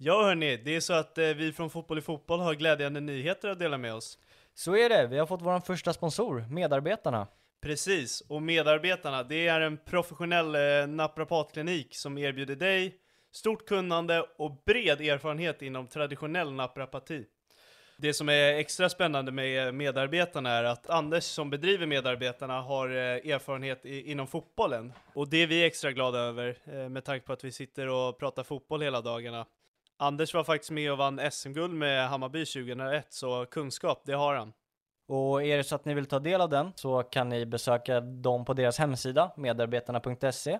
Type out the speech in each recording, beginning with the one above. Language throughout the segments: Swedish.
Ja hörni, det är så att eh, vi från Fotboll i Fotboll har glädjande nyheter att dela med oss. Så är det, vi har fått vår första sponsor, Medarbetarna. Precis, och medarbetarna, det är en professionell eh, naprapatklinik som erbjuder dig stort kunnande och bred erfarenhet inom traditionell naprapati. Det som är extra spännande med medarbetarna är att Anders som bedriver medarbetarna har eh, erfarenhet i, inom fotbollen. Och det är vi extra glada över eh, med tanke på att vi sitter och pratar fotboll hela dagarna. Anders var faktiskt med och vann SM-guld med Hammarby 2001, så kunskap, det har han. Och är det så att ni vill ta del av den så kan ni besöka dem på deras hemsida, medarbetarna.se.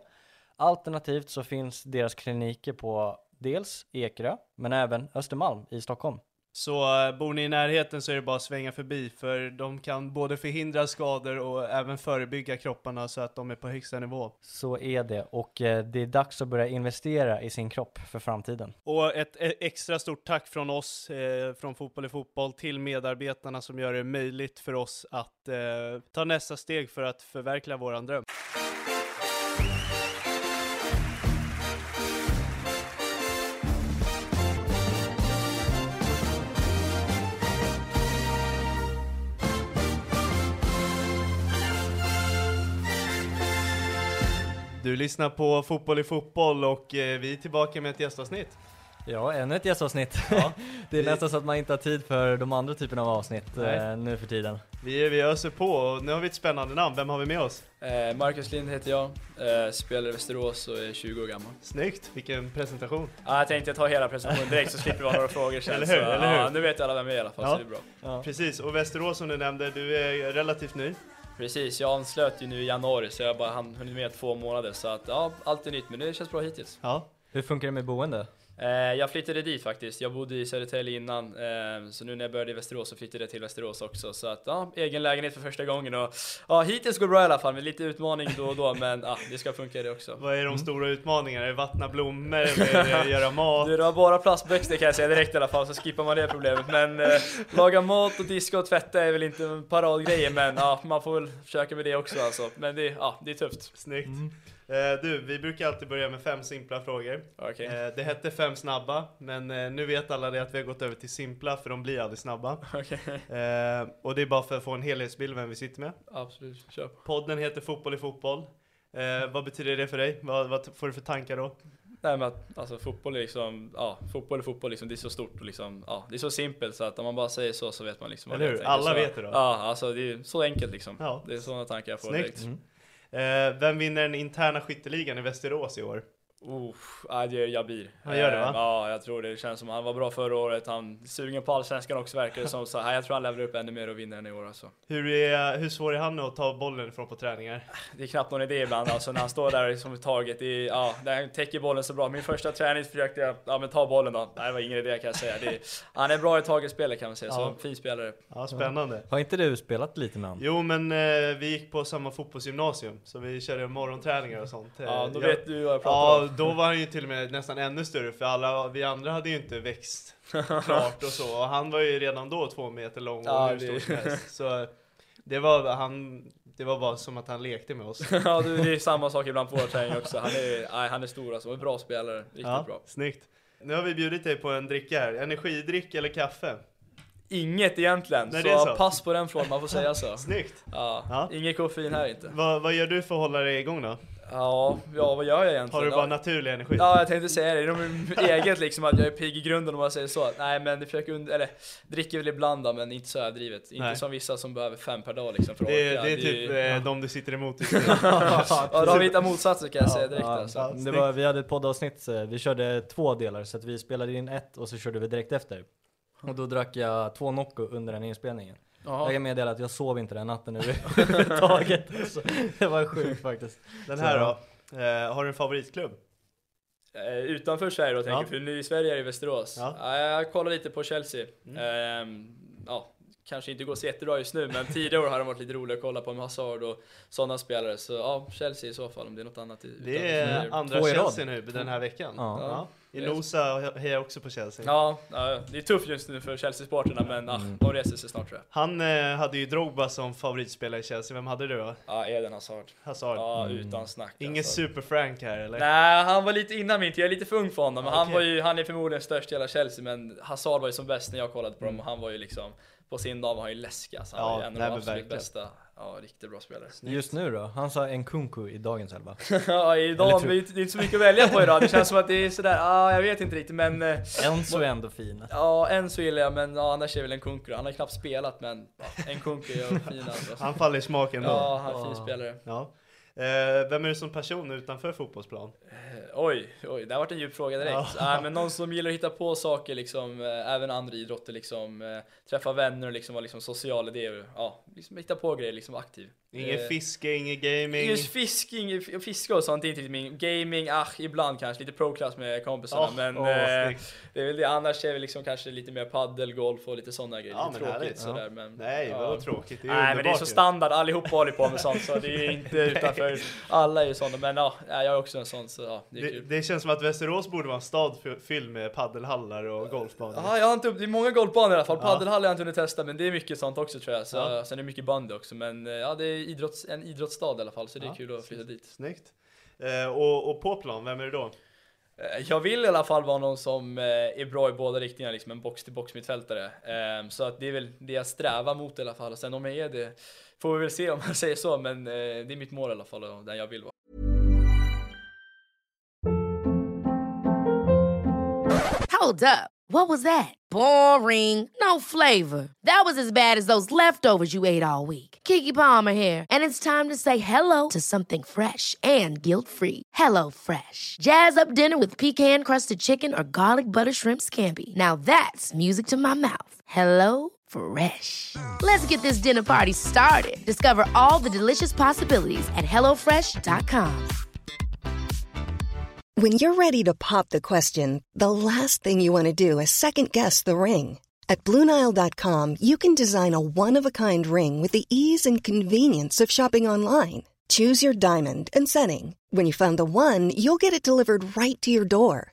Alternativt så finns deras kliniker på dels Ekerö, men även Östermalm i Stockholm. Så eh, bor ni i närheten så är det bara att svänga förbi, för de kan både förhindra skador och även förebygga kropparna så att de är på högsta nivå. Så är det, och eh, det är dags att börja investera i sin kropp för framtiden. Och ett e- extra stort tack från oss, eh, från Fotboll i Fotboll, till medarbetarna som gör det möjligt för oss att eh, ta nästa steg för att förverkliga våran dröm. Du lyssnar på Fotboll i Fotboll och eh, vi är tillbaka med ett gästavsnitt. Ja, ännu ett gästavsnitt. Ja, det är vi- nästan så att man inte har tid för de andra typerna av avsnitt Nej. eh, nu för tiden. Vi, vi öser på och nu har vi ett spännande namn. Vem har vi med oss? Eh, Marcus Lind heter jag, eh, spelar i Västerås och är 20 år gammal. Snyggt, vilken presentation. Ja, jag tänkte ta hela presentationen direkt så slipper vi ha några frågor sen. Eller hur, så, eller hur? Ja, nu vet alla vem jag är i alla fall, Ja. så det är bra. Ja. Precis, och Västerås som du nämnde, du är relativt ny. Precis, jag anslöt ju nu i januari så jag har bara hann- hunnit med två månader så att ja, allt är nytt men det känns bra hittills. Ja, Hur funkar det med boende? Eh, jag flyttade dit faktiskt, jag bodde i Södertälje innan eh, så nu när jag började i Västerås så flyttade jag till Västerås också så att ja, egen lägenhet för första gången och ja, hittills går det bra i alla fall med lite utmaning då och då men ja, det ska funka det också. vad är de stora utmaningarna? Är det vattna blommor eller göra mat? Du, det var bara plastväxter kan jag säga direkt i alla fall, så skippar man det problemet. Men eh, laga mat och diska och tvätta är väl inte en paradgrejer, men ja, man får väl försöka med det också alltså. Men det, ja, det är tufft. Snyggt. Eh, du, vi brukar alltid börja med fem simpla frågor. Okej. Eh, det hette fem snabba, men eh, nu vet alla det att vi har gått över till simpla, för de blir aldrig snabba. Okej, Eh, och det är bara för att få en helhetsbild vem vi sitter med. absolut. Kör. Podden heter Fotboll i Fotboll. Eh, vad betyder det för dig? Vad, vad får du för tankar då? Nej men att, alltså fotboll är liksom, ja, fotboll är fotboll liksom, det är så stort och liksom, ja, det är så simpelt så att om man bara säger så så vet man liksom Eller hur? Alla så, vet det då. Ja, alltså det är så enkelt liksom. Ja. Det är sådana tankar jag får Snyggt. direkt. Mm. Eh, vem vinner den interna skytteligan i Västerås i år? Uh, ja, det gör Jabir. Han gör det, va? Eh, Ja, jag tror det. Det känns som han var bra förra året. Han är sugen på allsvenskan också verkar det som. Så här, jag tror han levererar upp ännu mer och vinner den i år alltså. Hur, är, hur svår är han att ta bollen ifrån på träningar? Det är knappt någon idé ibland alltså när han står där som taget. Det är, ja, där han täcker bollen så bra. Min första träning försökte jag, ja men ta bollen då. Nej, det var ingen idé kan jag säga. Det är, han är bra i taget spelare kan man säga. Ja. Så fin spelare. Ja, spännande. Har inte du spelat lite med honom? Jo, men eh, vi gick på samma fotbollsgymnasium, så vi körde morgonträningar och sånt. Eh, Ja, då jag- vet du vad jag pratar Ja, då var han ju till och med nästan ännu större, för alla vi andra hade ju inte växt klart och så. Och han var ju redan då två meter lång och Ja, hur stor som helst. Så det var, han, det var bara som att han lekte med oss. ja, det är samma sak ibland på vår träning också. Han är, nej, han är stor alltså. En bra spelare. Riktigt ja, bra. Snyggt. Nu har vi bjudit dig på en dricka här. Energidryck eller kaffe? Inget egentligen. Nej, så, så. pass på den frågan, man får säga så. Snyggt. Ja, Ja. inget koffein här inte. Vad, vad gör du för att hålla dig igång då? Ja, ja vad gör jag egentligen? Har du bara ja. naturlig energi? Ja, jag tänkte säga det. Det är nog eget liksom att jag är pigg i grunden om man säger så. Nej, men det försöker und- eller dricker väl ibland då, men inte så överdrivet. Inte som vissa som behöver fem per dag liksom för att Det, är- orka. det är typ ja. eh, de du sitter emot just nu. ja, då har hittat motsatser kan jag säga direkt Ja, alltså. ja. det var, vi hade ett poddavsnitt, eh, vi körde två delar så att vi spelade in ett och så körde vi direkt efter. Och då drack jag två Nocco under den inspelningen. Jag Jaha. kan meddela att jag sov inte den natten överhuvudtaget. Alltså, det var sjukt faktiskt. Den här då? Eh, har du en favoritklubb? Eh, utanför Sverige då tänker Ja. jag, för nu i Sverige är det Västerås. Ja. Ja. jag kollar lite på Chelsea. Mm. Ehm, ja, kanske inte går så jättebra just nu, men tidigare år har det varit lite roligt att kolla på med Hazard och sådana spelare. Så ja, Chelsea i så fall om det är något annat. i- Det är andra. Chelsea nu den här veckan. Ja. Inosa hejar också på Chelsea. Ja, det är tufft just nu för Chelsea-supporterna men ah, de reser sig snart tror jag. Han eh, hade ju Drogba som favoritspelare i Chelsea, vem hade du då? Ja, Eden Hazard. Hazard? Ja, utan snack. Ingen alltså. super-Frank här eller? Nej, han var lite innan min tid. Jag är lite för ung för honom. Men Ja, han, var ju, han är förmodligen störst i hela Chelsea, men Hazard var ju som bäst när jag kollade på dem och han var ju liksom på sin dag var han ju läskig alltså. Han Ja, var en av de absolut verkligen. bästa. Ja, riktigt bra spelare. Just nu då? Han sa en kunku i dagens elva. ja, idag, det är inte- så mycket att välja på idag. Det känns som att det är sådär, ja, jag vet inte riktigt men eh, Enzo är ändå fin. Ja, så gillar jag, men ja, annars är väl en kunku. Han har knappt spelat, men ja, en kunku är fin alltså. Han faller i smaken då. Ja, han är fin Ja. spelare. Ja. Eh, vem är du som person utanför fotbollsplan? Eh, Oj, oj, det har varit en djup fråga direkt. Ja. Men någon som gillar att hitta på saker, liksom, eh, även andra idrotter, liksom, träffa vänner och liksom vara liksom, social det. och, Ja, liksom hitta på grejer, liksom aktiv. Inget fiske, inget gaming? Just fisking, fiske och sånt är inte min gaming, ach, ibland kanske lite pro-class med kompisarna, Åh, men åh, eh, det är väl det. Annars är det liksom kanske lite mer paddel, golf och lite sådana grejer. Ja, lite men tråkigt härligt. sådär, men Nej, ja. vad tråkigt. Det är Nej men det är underbart så standard, allihopa håller på med sånt så det är inte utanför. Alla är ju sådana, men ja, jag är också en sån så ja, det är Det, kul. det känns som att Västerås borde vara en stad fy- fylld med paddelhallar och golfbanor. Ja, jag har inte, det är många golfbanor i alla fall. Ja. Paddelhall har jag inte hunnit testa, men det är mycket sånt också tror jag. Så, Ja. Sen är det mycket bandy också, men eh, ja, det är idrotts, en idrottsstad i alla fall, så det är Ja, kul att flytta dit. Snyggt. Eh, och, och på plan, vem är det då? Eh, Jag vill i alla fall vara någon som eh, är bra i båda riktningar, liksom en box-till-box mittfältare. Eh, Så att det är väl det jag strävar mot i alla fall. Och sen om jag är det får vi väl se om man säger så, men eh, det är mitt mål i alla fall och där jag vill vara. Hold up. What was that? Boring. No flavor. That was as bad as those leftovers you ate all week. Kiki Palmer here, and it's time to say hello to something fresh and guilt-free. Hello Fresh. Jazz up dinner with pecan-crusted chicken or garlic butter shrimp scampi. Now that's music to my mouth. Hello Fresh. Let's get this dinner party started. Discover all the delicious possibilities at hellofresh.com. When you're ready to pop the question, the last thing you want to do is second guess the ring. At Bluenile.com, you can design a one of a kind ring with the ease and convenience of shopping online. Choose your diamond and setting. When you find the one, you'll get it delivered right to your door.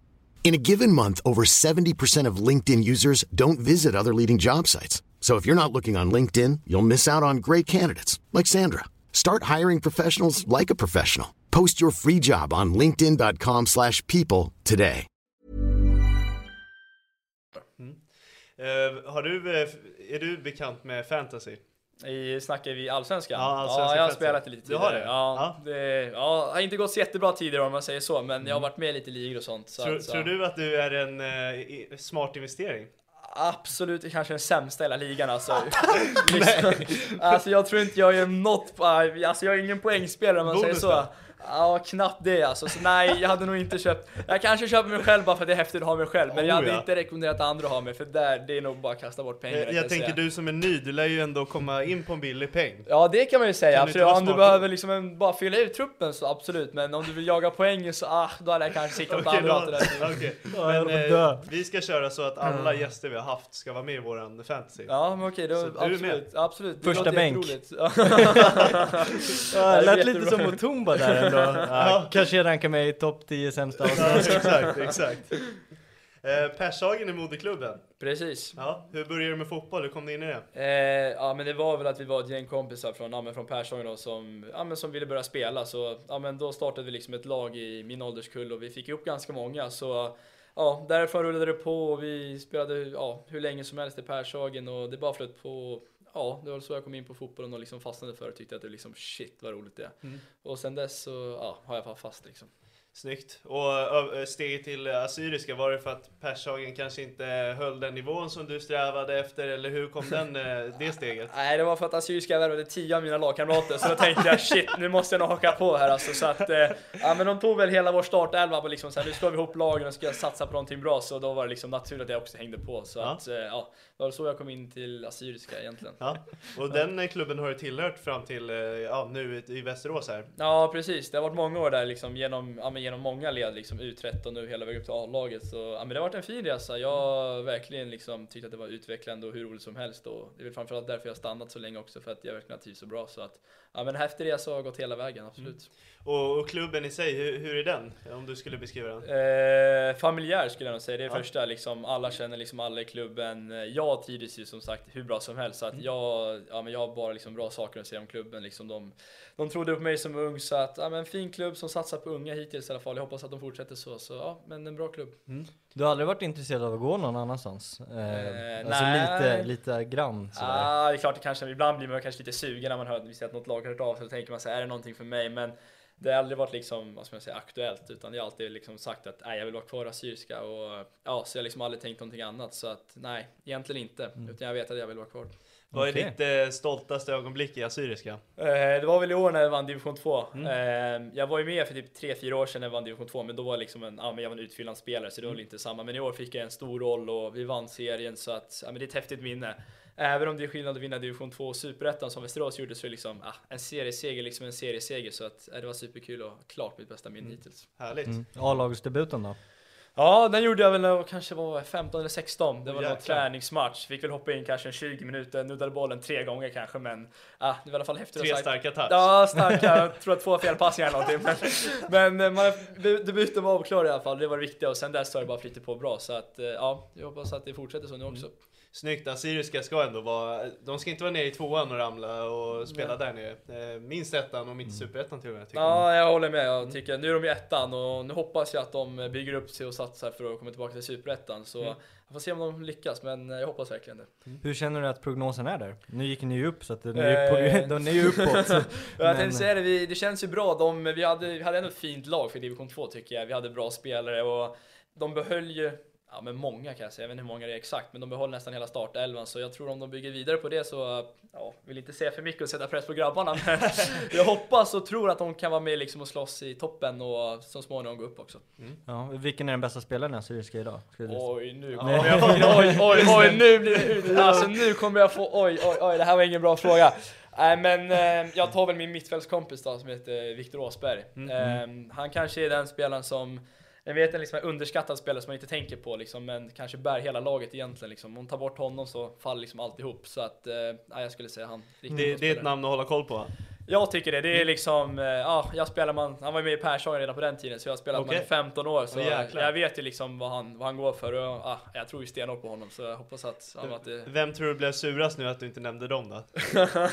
In a given month, over 70% of LinkedIn users don't visit other leading job sites. So if you're not looking on LinkedIn, you'll miss out on great candidates like Sandra. Start hiring professionals like a professional. Post your free job on linkedin.com/people today. Eh, har du, eh, är du bekant med fantasy? I, snackar vi allsvenskan? Ja, allsvenska jag har fantasy. spelat lite Du har tidigare. det? Ja, Ja. det? Ja, har inte gått så jättebra tidigare om man säger så, men jag har varit med lite i ligor och sånt. Så Tror, att, så. tror du att du är en eh, smart investering? Absolut, kanske den sämsta i hela ligan alltså. liksom, alltså jag tror inte jag gör något, alltså jag är ingen poängspelare om man Bonus säger så. då? Ja, knappt det alltså. Så nej, jag hade nog inte köpt. Jag kanske köper mig själv bara för att det är häftigt att ha mig själv. Men Oh, jag hade ja. inte rekommenderat andra att ha mig, för där, det är nog bara att kasta bort pengar. Jag, jag tänker säga. du som är ny, du lär ju ändå komma in på en billig peng. Ja det kan man ju säga, Kan absolut. Om du behöver liksom en, bara fylla ut truppen så absolut, men om du vill jaga poäng så ah, då hade jag kanske siktat åt Okej, andra då-. Ja, jag Men på att eh, vi ska köra så att alla gäster vi har haft ska vara med i våran fantasy. Ja men okej, då, Så du är med? absolut, Första bänk. Ja, det lät lite som Mutumba där ändå. Ja, kanske rankar mig i topp 10 sämsta avsnitt. exakt, exakt. Eh, Pershagen är moderklubben. Precis. Ja, hur började du med fotboll? Hur kom du in i det? Eh, ja men det var väl att vi var ett gäng kompisar från, ja, men från Pershagen då, som, ja, men som ville börja spela så ja, men då startade vi liksom ett lag i min ålderskull och vi fick ihop ganska många så ja, därifrån rullade det på och vi spelade ja, hur länge som helst i Pershagen och det bara flöt på Ja, det var så jag kom in på fotbollen och liksom fastnade för och tyckte att det liksom shit vad roligt det är. Och sen dess så ja, har jag bara fast liksom. Snyggt. Och steget till Assyriska, var det för att Pershagen kanske inte höll den nivån som du strävade efter, eller hur kom den, eh, det steget? Nej, det var för att Assyriska värvade 10 av mina lagkamrater, så då tänkte jag shit, nu måste jag nog haka på här alltså. Så att, eh, ja men de tog väl hela vår startelva och liksom så här, nu slår vi ihop lagen och ska satsa på någonting bra, så då var det liksom naturligt att jag också hängde på. Så Ja. att, eh, ja, det var så jag kom in till Assyriska egentligen. Ja, och den klubben har du tillhört fram till, ja, nu i Västerås här. Ja precis, det har varit många år där liksom genom, ja, genom många led, liksom U13 och nu hela vägen upp till A-laget. Så ja, men det har varit en fin resa. Jag har verkligen liksom tyckt att det var utvecklande och hur roligt som helst. Och det är väl framförallt därför jag har stannat så länge också, för att jag verkligen har trivts så bra. Så att, ja men en häftig resa har gått hela vägen, absolut. Mm. Och, och klubben i sig, hur, hur är den? Om du skulle beskriva den? Eh, familjär skulle jag nog säga, det är Ja. första liksom, alla känner liksom alla i klubben. Eh, Jag trivs ju som sagt hur bra som helst, så att jag, ja, men jag har bara liksom bra saker att säga om klubben. Liksom de, de trodde på mig som ung, så att, ja, men en fin klubb som satsar på unga hittills i alla fall. Jag hoppas att de fortsätter så, så ja, men en bra klubb. Du har aldrig varit intresserad av att gå någon annanstans? Eh, Eh, alltså nej. lite, lite grann sådär. Ja, det är klart det kanske, ibland blir man kanske lite sugen när man hör vi ser att något lag har hört av sig, då tänker man så här, är det någonting för mig? Men det har aldrig varit liksom, vad ska man säga, aktuellt, utan jag har alltid liksom sagt att nej, jag vill vara kvar i Assyriska och ja, så jag har liksom aldrig tänkt någonting annat, så att nej, egentligen inte, utan jag vet att jag vill vara kvar. Vad är ditt eh, stoltaste ögonblick i Assyriska? Eh, det var väl i år när jag vann division 2. Mm. Eh, jag var ju med för typ 3-4 år sedan när jag vann division 2, men då var jag liksom en, ja, men jag var en utfyllnadsspelare så det var Mm. väl inte samma. Men i år fick jag en stor roll och vi vann serien så att, ja, men det är ett häftigt minne. Även om det är skillnad att vinna division 2 och superettan som Västerås gjorde så är det liksom, ah, en serieseger liksom en serieseger så att, eh, det var superkul och klart mitt bästa minne hittills. Härligt. Mm. A-lagsdebuten då? Ja, den gjorde jag väl när jag kanske var 15 eller 16. Det var någon Jäklar. träningsmatch. Fick väl hoppa in kanske en 20 minuter, nuddade bollen tre gånger kanske, men ah, det var i alla fall häftigt. Tre starka touch. Ja, starka. Jag tror att två felpassningar eller någonting. Men, men eh, man, debuten var avklarad i alla fall. Det var det viktiga och sen dess har det bara flyttat på bra. Så att eh, ja, jag hoppas att det fortsätter så nu också. Snyggt, Assyriska ska ändå vara, de ska inte vara nere i tvåan och ramla och spela där nere. Eh, minst ettan och inte superettan till och med. tycker jag. Ja, jag håller med. Jag tycker, nu är de i ettan och nu hoppas jag att de bygger upp sig och satsar för att komma tillbaka till superettan. Så jag får se om de lyckas, men jag hoppas verkligen det. Hur känner du att prognosen är där? Nu gick ni ju upp så att den är ju, Eh. på, den är ju uppåt. Jag Men- tänkte säga det, vi, det känns ju bra. De, vi, hade, vi hade ändå ett fint lag för division 2 tycker jag. Vi hade bra spelare och de behöll ju, ja men många kan jag säga, jag vet inte hur många det är exakt, men de behöll nästan hela startelvan. Så jag tror om de bygger vidare på det så, ja, vill inte säga för mycket och sätta press på grabbarna, men jag hoppas och tror att de kan vara med liksom och slåss i toppen och så småningom gå upp också. Ja, vilken är den bästa spelaren i Assyriska idag? Oj, nu kommer jag få, oj, oj, oj, nu blir det. Alltså nu kommer jag få, oj, oj, oj, det här var ingen bra fråga. Nej men eh, jag tar väl min mittfältskompis då som heter Viktor Åsberg. Eh, han kanske är den spelaren som, jag vet en liksom underskattad spelare som man inte tänker på liksom, men kanske bär hela laget egentligen liksom. Om man tar bort honom så faller liksom alltihop. Så att, eh, ja, jag skulle säga han. Det, det är ett namn att hålla koll på. Jag tycker det, det är liksom, eh, ja, jag spelar man, han var med i Pershagen redan på den tiden så jag har spelat med honom i 15 år så jäklar. jag vet ju liksom vad han, vad han går för och ja, jag tror ju stenhårt på honom så jag hoppas att, ja, att det, Vem tror du blev surast nu att du inte nämnde dem då?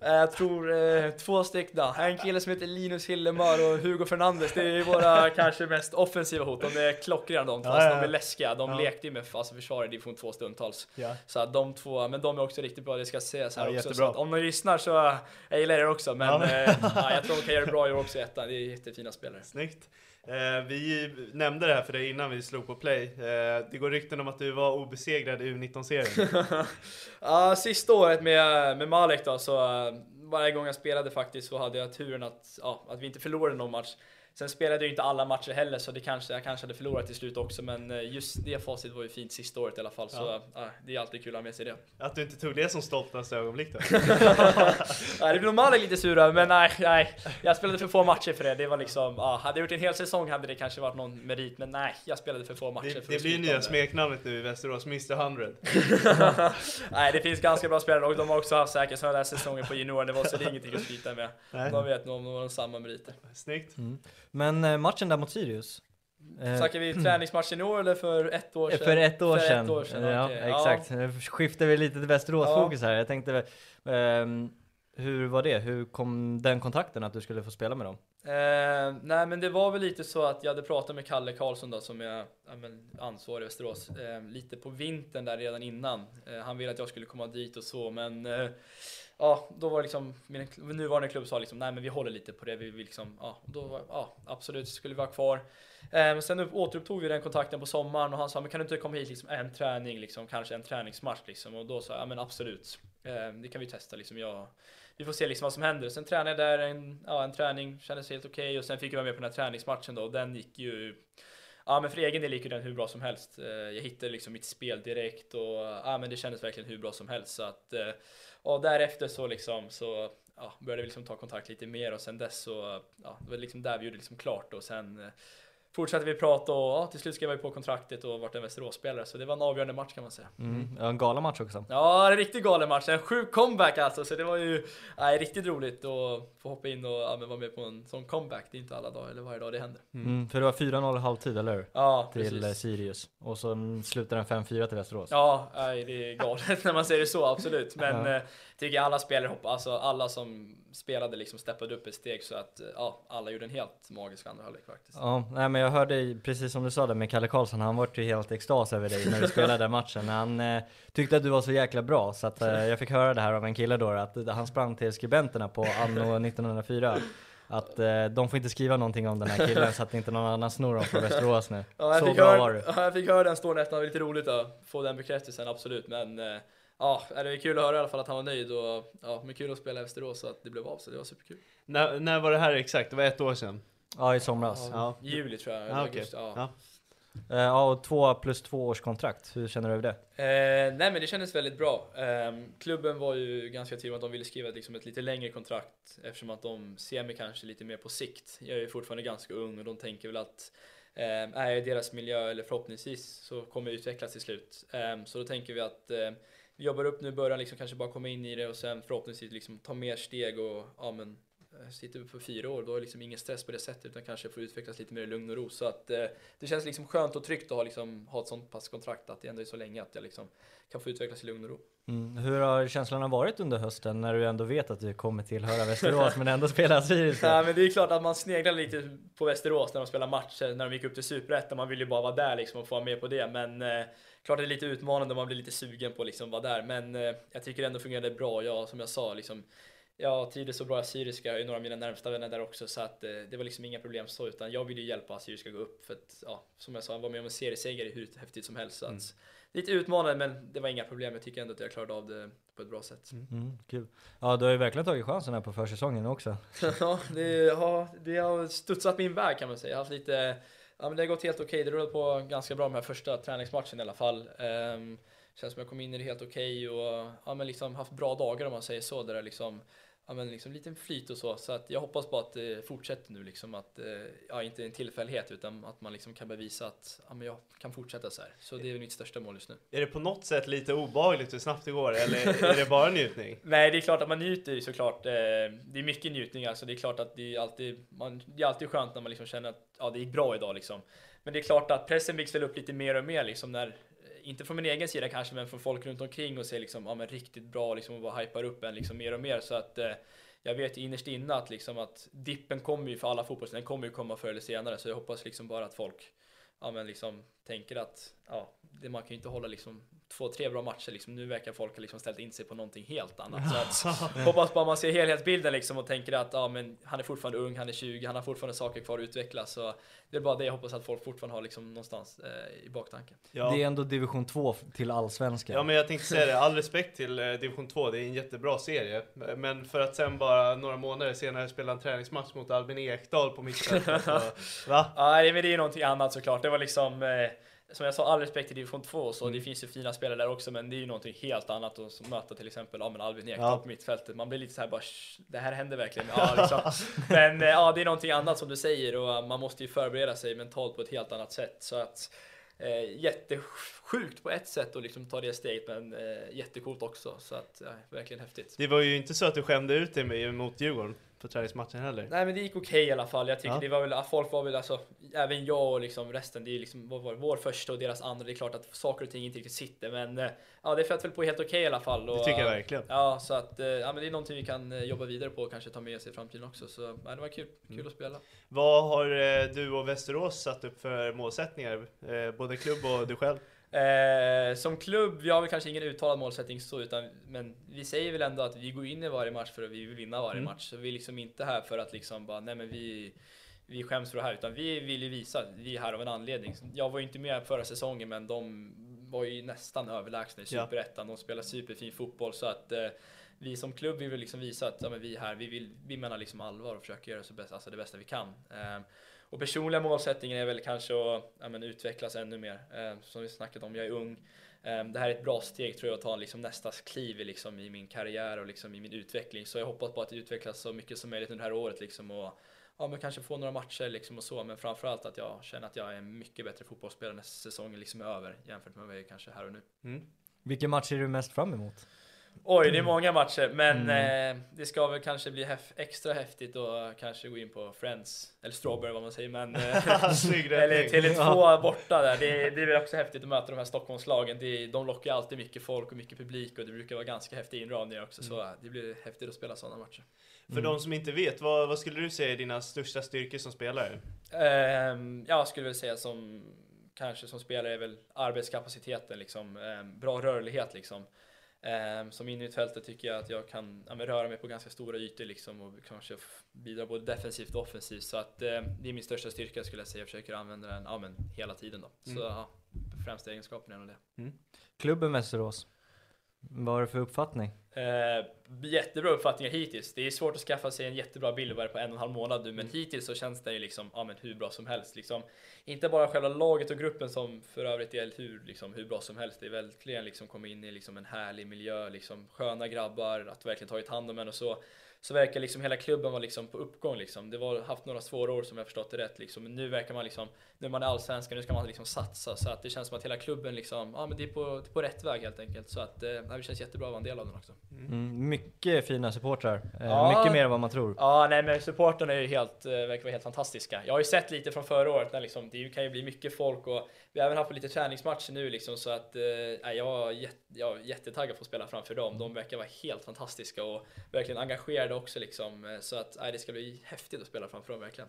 Jag tror eh, två stycken, en kille som heter Linus Hillemar och Hugo Fernandes, det är våra kanske mest offensiva hot, de är klockrena de två, Ja, alltså, ja, de ja. är läskiga, de Ja. lekte ju med alltså, försvar i division 2 stundtals. Ja. Så de två, men de är också riktigt bra, det ska sägas här Ja, också. om de lyssnar så, eh, jag gillar er också, men Ja. eh, ja, jag tror de kan göra det bra i år också i ettan, det är jättefina spelare. Snyggt. Eh, vi nämnde det här för dig innan vi slog på play. Eh, det går rykten om att du var obesegrad i U19-serien. Ja, sista året med, med Malek då, så eh, varje gång jag spelade faktiskt så hade jag turen att, ja, att vi inte förlorade någon match. Sen spelade jag ju inte alla matcher heller, så det kanske, jag kanske hade förlorat till slut också, men eh, just det facit var ju fint sista året i alla fall, så Ja. ja, det är alltid kul att ha med sig det. Att du inte tog det som stoltaste ögonblick då? Ja, det blir nog Malek lite sura, men nej, nej, jag spelade för få matcher för det. Det var liksom, ja, hade jag gjort en hel säsong hade det kanske varit någon merit, men nej, jag spelade för få matcher Det, för det blir ju nya smeknamnet nu i Västerås, Mr 100. Nej, det finns ganska bra spelare och de har också haft säkert sådana där säsonger på juniornivå, så det är ingenting att skryta med. Nej. De vet nog om de har samma meriter. Snyggt. Men eh, matchen där mot Sirius? eh, Snackar vi träningsmatchen i år eller för ett år sedan? För ett år För sedan. ett år sedan, ja, okej. exakt. Nu skiftar vi lite till Västerås-fokus Ja. här. Jag tänkte, ehm, hur var det? Hur kom den kontakten att du skulle få spela med dem? Eh, nej men det var väl lite så att jag hade pratat med Kalle Karlsson då som är ja, ansvarig i Västerås eh, lite på vintern där redan innan. Eh, han ville att jag skulle komma dit och så men eh, ja, då var liksom min nuvarande klubb sa liksom nej men vi håller lite på det. Vi vill liksom, ja, då var, ja absolut skulle vi vara kvar. Ehm, sen återupptog vi den kontakten på sommaren och han sa men kan du inte komma hit liksom en träning liksom, kanske en träningsmatch liksom och då sa jag ja men absolut. ehm, Det kan vi testa liksom. Jag, vi får se liksom vad som händer. Sen tränade jag där en, ja, en träning, kändes helt okej och sen fick jag vara med på den här träningsmatchen då och den gick ju Ja men för egen del gick ju den hur bra som helst. Ehm, jag hittade liksom mitt spel direkt och ja men det kändes verkligen hur bra som helst så att eh, och därefter så liksom så ja, började vi liksom ta kontakt lite mer och sen dess så ja, det var liksom där vi gjorde liksom klart och sen eh, fortsatte vi prata och ja, till slut skrev jag på kontraktet och vart en Västerås-spelare så det var en avgörande match kan man säga. Mm. Ja, en galamatch också. Ja, en riktigt galen match. En sjuk comeback alltså. Så det var ju nej, riktigt roligt att få hoppa in och ja, vara med på en sån comeback. Det är inte alla dagar eller varje dag det händer. Mm. För det var 4-0 i halvtid, eller hur? Ja, Till eh, precis. Sirius. Och så mm, slutar den 5-4 till Västerås. Ja, nej, det är galet när man säger det så, absolut. Men Ja. eh, tycker jag alla spelare alltså alla som spelade liksom steppade upp ett steg så att eh, ja, alla gjorde en helt magisk andra halvlek faktiskt. Ja, nej men jag hörde precis som du sa där med Kalle Karlsson, han var ju helt extas över dig när du spelade den matchen. Han eh, tyckte att du var så jäkla bra, så att eh, jag fick höra det här av en kille då, att han sprang till skribenterna på anno 1904. Att eh, de får inte skriva någonting om den här killen så att inte någon annan snor dem från Västerås nu. Ja, jag, så fick bra höra, var du. ja, jag fick höra den storyn efter, det var lite roligt att få den bekräftelsen, absolut. Men eh, ja, det är kul att höra i alla fall att han var nöjd och ja, men kul att spela i Västerås så att det blev av så det var superkul. När, när var det här exakt? Det var ett år sedan? Ja, i somras. Ja. I juli tror jag. eller Ja, okej. augusti, ja. Ja. Eh, Ja, och två plus två års kontrakt. Hur känner du över det? Eh, nej men det kändes väldigt bra. Ehm, klubben var ju ganska tydlig med att de ville skriva ett, liksom ett lite längre kontrakt eftersom att de ser mig kanske lite mer på sikt. Jag är ju fortfarande ganska ung och de tänker väl att ehm, är jag i deras miljö eller förhoppningsvis så kommer jag utvecklas till slut. Ehm, så då tänker vi att ehm, vi jobbar upp nu i början, liksom kanske bara komma in i det och sen förhoppningsvis liksom ta mer steg och ja men sitter vi på fyra år, då är det liksom ingen stress på det sättet utan kanske får utvecklas lite mer i lugn och ro. Så att eh, det känns liksom skönt och tryggt att ha, liksom, ha ett sånt pass kontrakt att det ändå är så länge att jag liksom kan få utvecklas i lugn och ro. Mm. Hur har känslorna varit under hösten när du ändå vet att du kommer tillhöra Västerås men ändå spelar Sirius? Ja, men det är klart att man sneglar lite på Västerås när de spelar matcher, när de gick upp till Superettan. Man vill ju bara vara där liksom och få vara med på det. Men eh, klart det är lite utmanande, man blir lite sugen på att liksom vara där. Men eh, jag tycker det ändå fungerade bra. Jag, som jag sa, liksom, jag trivdes så bra i Assyriska, jag är några av mina närmsta vänner där också. Så att eh, det var liksom inga problem så, utan jag ville ju hjälpa Assyriska gå upp. För att, ja, som jag sa, vara med om en serieseger hur häftigt som helst. Så att, Lite utmanande, men det var inga problem. Jag tycker ändå att jag klarade av det på ett bra sätt. Mm, kul. Ja, du har ju verkligen tagit chansen här på försäsongen också. Ja, det, ja, det har studsat min väg kan man säga. Jag har haft lite, ja, men det har gått helt okej. Det rullade på ganska bra med här första träningsmatchen i alla fall. Um, känns som jag kom in i det helt okej och ja, men liksom haft bra dagar om man säger så. Där det liksom, ja, men liksom lite flyt och så. Så att jag hoppas på att det fortsätter nu liksom. Att, eh, ja, inte en tillfällighet utan att man liksom kan bevisa att ja, men jag kan fortsätta så här. Så det är mitt största mål just nu. Är det på något sätt lite obehagligt hur snabbt det går eller är det bara njutning? Nej, det är klart att man njuter ju såklart. Eh, Det är mycket njutning alltså. Det är klart att det är alltid, man, det är alltid skönt när man liksom känner att ja, det gick bra idag liksom. Men det är klart att pressen byggs väl upp lite mer och mer liksom när, inte från min egen sida kanske, men från folk runt omkring och ser liksom, ja men riktigt bra liksom och bara hypar upp en liksom mer och mer. Så att eh, jag vet ju innerst inne att liksom att dippen kommer ju för alla fotbollsspelare, den kommer ju komma förr eller senare. Så jag hoppas liksom bara att folk ja men liksom tänker att ja, det, man kan ju inte hålla liksom två, tre bra matcher liksom. Nu verkar folk ha liksom ställt in sig på någonting helt annat. Så att, hoppas bara man ser helhetsbilden liksom och tänker att ja, men han är fortfarande ung, han är 20, han har fortfarande saker kvar att utvecklas. Så det är bara det jag hoppas att folk fortfarande har liksom någonstans eh, i baktanken. Ja. Det är ändå division 2 till allsvenskan. Ja men jag tänkte säga det, all respekt till eh, division 2, det är en jättebra serie. Men för att sen bara några månader senare spela en träningsmatch mot Albin Ekdal på mittfältet. Va? Ja, men det är någonting annat såklart. Det var liksom eh, som jag sa, all respekt till division 2 så Mm. det finns ju fina spelare där också men det är ju någonting helt annat att möta till exempel ja, men Albin Ekdal Ja. på mittfältet. Man blir lite så här bara "Sh, det här händer verkligen. Ja, liksom. Men eh, ja, det är någonting annat som du säger och eh, man måste ju förbereda sig mentalt på ett helt annat sätt. Så att eh, jättesjukt på ett sätt att liksom ta det steget men eh, jättecoolt också. Så att ja, verkligen häftigt. Det var ju inte så att du skämde ut dig mot Djurgården på träningsmatchen heller. Nej men det gick okej i alla fall. Jag tycker Ja. det var väl, folk var väl alltså, även jag och liksom resten, det är liksom vår, vår, första och deras andra. Det är klart att saker och ting inte riktigt sitter men eh, ja det flöt väl på helt okej i alla fall. Och, Det tycker jag verkligen. Ja så att, eh, ja men det är någonting vi kan eh, jobba vidare på och kanske ta med oss i framtiden också. Så ja, det var kul, kul Mm. att spela. Vad har du och Västerås satt upp för målsättningar? Både klubb och du själv? Eh, som klubb, vi har väl kanske ingen uttalad målsättning så, utan, men vi säger väl ändå att vi går in i varje match för att vi vill vinna varje match. Så vi är liksom inte här för att liksom bara, nej men vi, vi skäms för det här, utan vi vill ju visa att vi är här av en anledning. Jag var ju inte med förra säsongen, men de var ju nästan överlägsna i. Superettan. De spelar superfin fotboll, så att eh, vi som klubb vill liksom visa att ja, men vi är här, vi, vill, vi menar liksom allvar och försöker göra så bäst, alltså det bästa vi kan. Eh, och personliga målsättningen är väl kanske att ja, men utvecklas ännu mer. Eh, som vi snackat om, jag är ung. Eh, det här är ett bra steg tror jag att ta liksom nästa kliv i, liksom, i min karriär och liksom, i min utveckling. Så jag hoppas på att utvecklas så mycket som möjligt under det här året liksom, och ja, men kanske få några matcher liksom, och så. Men framförallt att jag känner att jag är en mycket bättre fotbollsspelare när säsongen liksom är över jämfört med vad jag är kanske här och nu. Mm. Vilken match är du mest fram emot? Oj, det är många matcher, men eh, det ska väl kanske bli häf- extra häftigt och kanske gå in på Friends, eller Strawberry vad man säger, men eh, eller räddning. Tele2 borta där. Det, det är väl också häftigt att möta de här Stockholmslagen. Det, de lockar alltid mycket folk och mycket publik och det brukar vara ganska häftig inramningar också, så eh, det blir häftigt att spela sådana matcher. För de som inte vet, vad, vad skulle du säga är dina största styrkor som spelare? Ehm, jag skulle väl säga som kanske som spelare är väl arbetskapaciteten liksom, ehm, bra rörlighet liksom. Um, som innermittfältare tycker jag att jag kan ja, röra mig på ganska stora ytor liksom och kanske bidra både defensivt och offensivt. Så att ehm, det är min största styrka skulle jag säga. Jag försöker använda den ja, men hela tiden då. Så ja, främsta egenskapen är nog det. Klubben Västerås. Vad har du för uppfattning? Eh, jättebra uppfattningar hittills. Det är svårt att skaffa sig en jättebra bild bara på en och en halv månad nu, men hittills så känns det ju liksom, ja men hur bra som helst. Liksom, inte bara själva laget och gruppen som för övrigt är hur, liksom, hur bra som helst. Det är verkligen liksom komma in i liksom en härlig miljö, liksom sköna grabbar, att verkligen tagit hand om en och så. Så verkar liksom hela klubben vara liksom på uppgång liksom. Det var haft några svåra år som jag förstått det rätt liksom. Men nu verkar man liksom, nu är man i allsvenskan, nu ska man liksom satsa. Så att det känns som att hela klubben liksom, ja men det är på, det är på rätt väg helt enkelt. Så att eh, det känns jättebra att vara en del av den också. Mm, mycket fina supportrar. Eh, Ja. Mycket mer än vad man tror. Ja, nej men supporterna är ju helt, eh, verkar vara helt fantastiska. Jag har ju sett lite från förra året när liksom, det kan ju bli mycket folk och vi har även haft lite träningsmatcher nu liksom så att eh, jag, är jätte, jag är jättetaggad på att spela framför dem. De verkar vara helt fantastiska och verkligen engagerade också liksom. Eh, Så att nej, det ska bli häftigt att spela framför dem verkligen.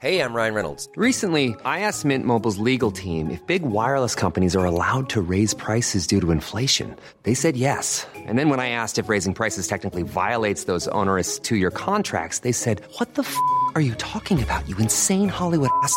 Hey, I'm Ryan Reynolds. Recently, I asked Mint Mobile's legal team if big wireless companies are allowed to raise prices due to inflation. They said yes. And then when I asked if raising prices technically violates those onerous two year contracts, they said, What the f are you talking about, you insane Hollywood ass?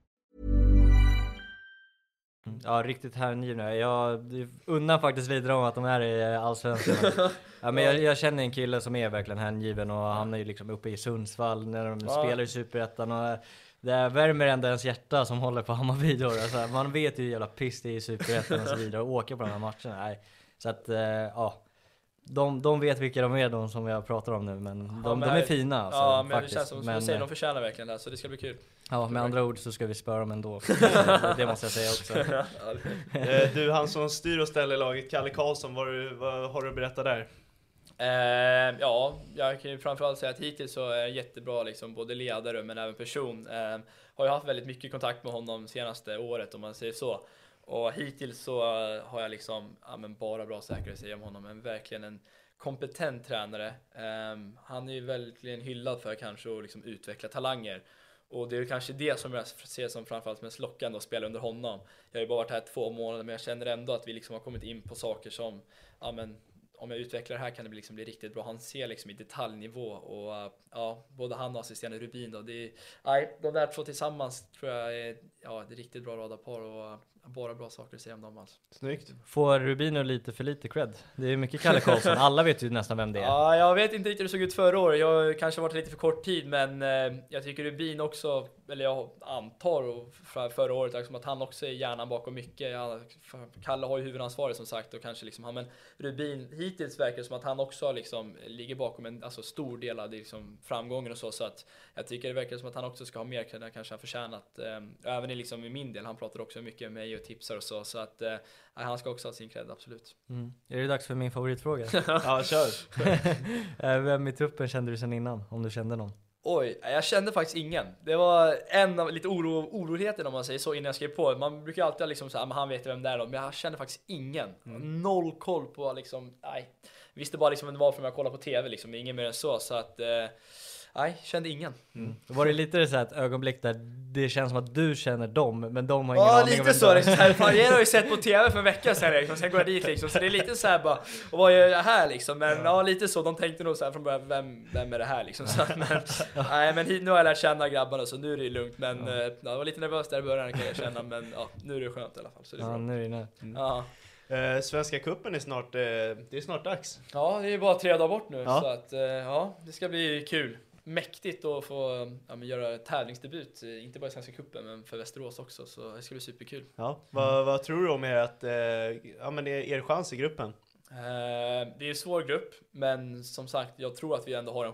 Ja, riktigt hängivna. Jag unnar faktiskt lite dem att de är i Allsvenskan. ja, men jag, jag känner en kille som är verkligen hängiven och han är ju liksom uppe i Sundsvall när de Ja. spelar i Superettan och det värmer ändå ens hjärta som håller på Hammarby då. Alltså, man vet ju hur jävla piss det är i Superettan och så vidare och åka på de här matcherna. Nej. Så att, eh, ja. De, de vet vilka de är de som jag pratar om nu men de, Ja, de men- är fina alltså, ja, men faktiskt. det känns som, som men, du säger, de förtjänar verkligen det så det ska bli kul. Ja, med andra ord så ska vi spöra dem ändå. det måste jag säga också. Eh, du, han som styr och ställer laget, Kalle Karlsson, vad, du, vad har du att berätta där? Eh, ja, jag kan ju framförallt säga att hittills så är jag jättebra, liksom, både ledare men även person. Eh, har jag haft väldigt mycket kontakt med honom senaste året om man säger så. Och hittills så har jag liksom, ja, men bara bra saker att säga om honom. Men verkligen en kompetent tränare. Eh, han är ju verkligen hyllad för kanske att liksom utveckla talanger. Och det är kanske det som jag ser som framförallt mest lockande att spela under honom. Jag har ju bara varit här två månader men jag känner ändå att vi liksom har kommit in på saker som, ja men om jag utvecklar det här kan det liksom bli riktigt bra. Han ser liksom i detaljnivå och eh, ja, både han och assisterande Rubin då. Det är, nej, de där två tillsammans tror jag är ja, ett riktigt bra radarpar och eh, bara bra saker att säga om dem alltså. Snyggt. Får Rubino lite för lite cred? Det är mycket Kalle Karlsson, alla vet ju nästan vem det är. Ja, jag vet inte riktigt hur det såg ut förra året. Jag har kanske varit lite för kort tid, men eh, jag tycker Rubin också, eller jag antar för, förra året, liksom att han också är hjärnan bakom mycket. Kalle har ju huvudansvaret som sagt och kanske liksom han, men Rubin hittills verkar det som att han också liksom ligger bakom en alltså, stor del av det, liksom, framgången och så, så att jag tycker det verkar som att han också ska ha mer cred än kanske han förtjänat. Eh, även i, liksom, i min del, han pratar också mycket med mig tipsar och så, så att eh, han ska också ha sin cred, absolut. Mm. Är det dags för min favoritfråga? Ja, kör. Eh, Vem i truppen kände du sedan innan? Om du kände någon? Oj, jag kände faktiskt ingen. Det var en av lite oro, oroligheter om man säger så innan jag skrev på. Man brukar alltid liksom säga, men han vet vem det är då. Men jag kände faktiskt ingen. Noll koll på liksom, nej. Visste bara liksom vem det var för att jag kollade på TV liksom, ingen mer än så. Så att, eh, nej, kände ingen. Var det lite så här ett ögonblick där det känns som att du känner dem, men de har ingen Ja, aning om lite så. är? Liksom, så här, fan, jag har ju sett på TV för en vecka sedan liksom, sen går jag dit liksom. Så det är lite så här bara, och vad gör jag här liksom? Men ja, lite så. De tänkte nog så här från början, vem, vem är det här liksom? Så, men, nej, men hit, nu har jag lärt känna grabbarna så nu är det lugnt. Men eh, ja. jag var lite nervös där i början kan jag känna, men ja, nu är det skönt i alla fall. Så det är Ja, bra. nu är det inne. Ja. Eh, Svenska cupen är snart, eh, det är snart dags. ja, det är bara tre dagar bort nu Ja. så att eh, ja, det ska bli kul. Mäktigt att få ja, men göra tävlingsdebut, eh, inte bara i Svenska cupen men för Västerås också, så det ska bli superkul. Ja. Vad, vad tror du om ert, eh, ja, men er, er chans i gruppen? Eh, det är en svår grupp, men som sagt, jag tror att vi ändå har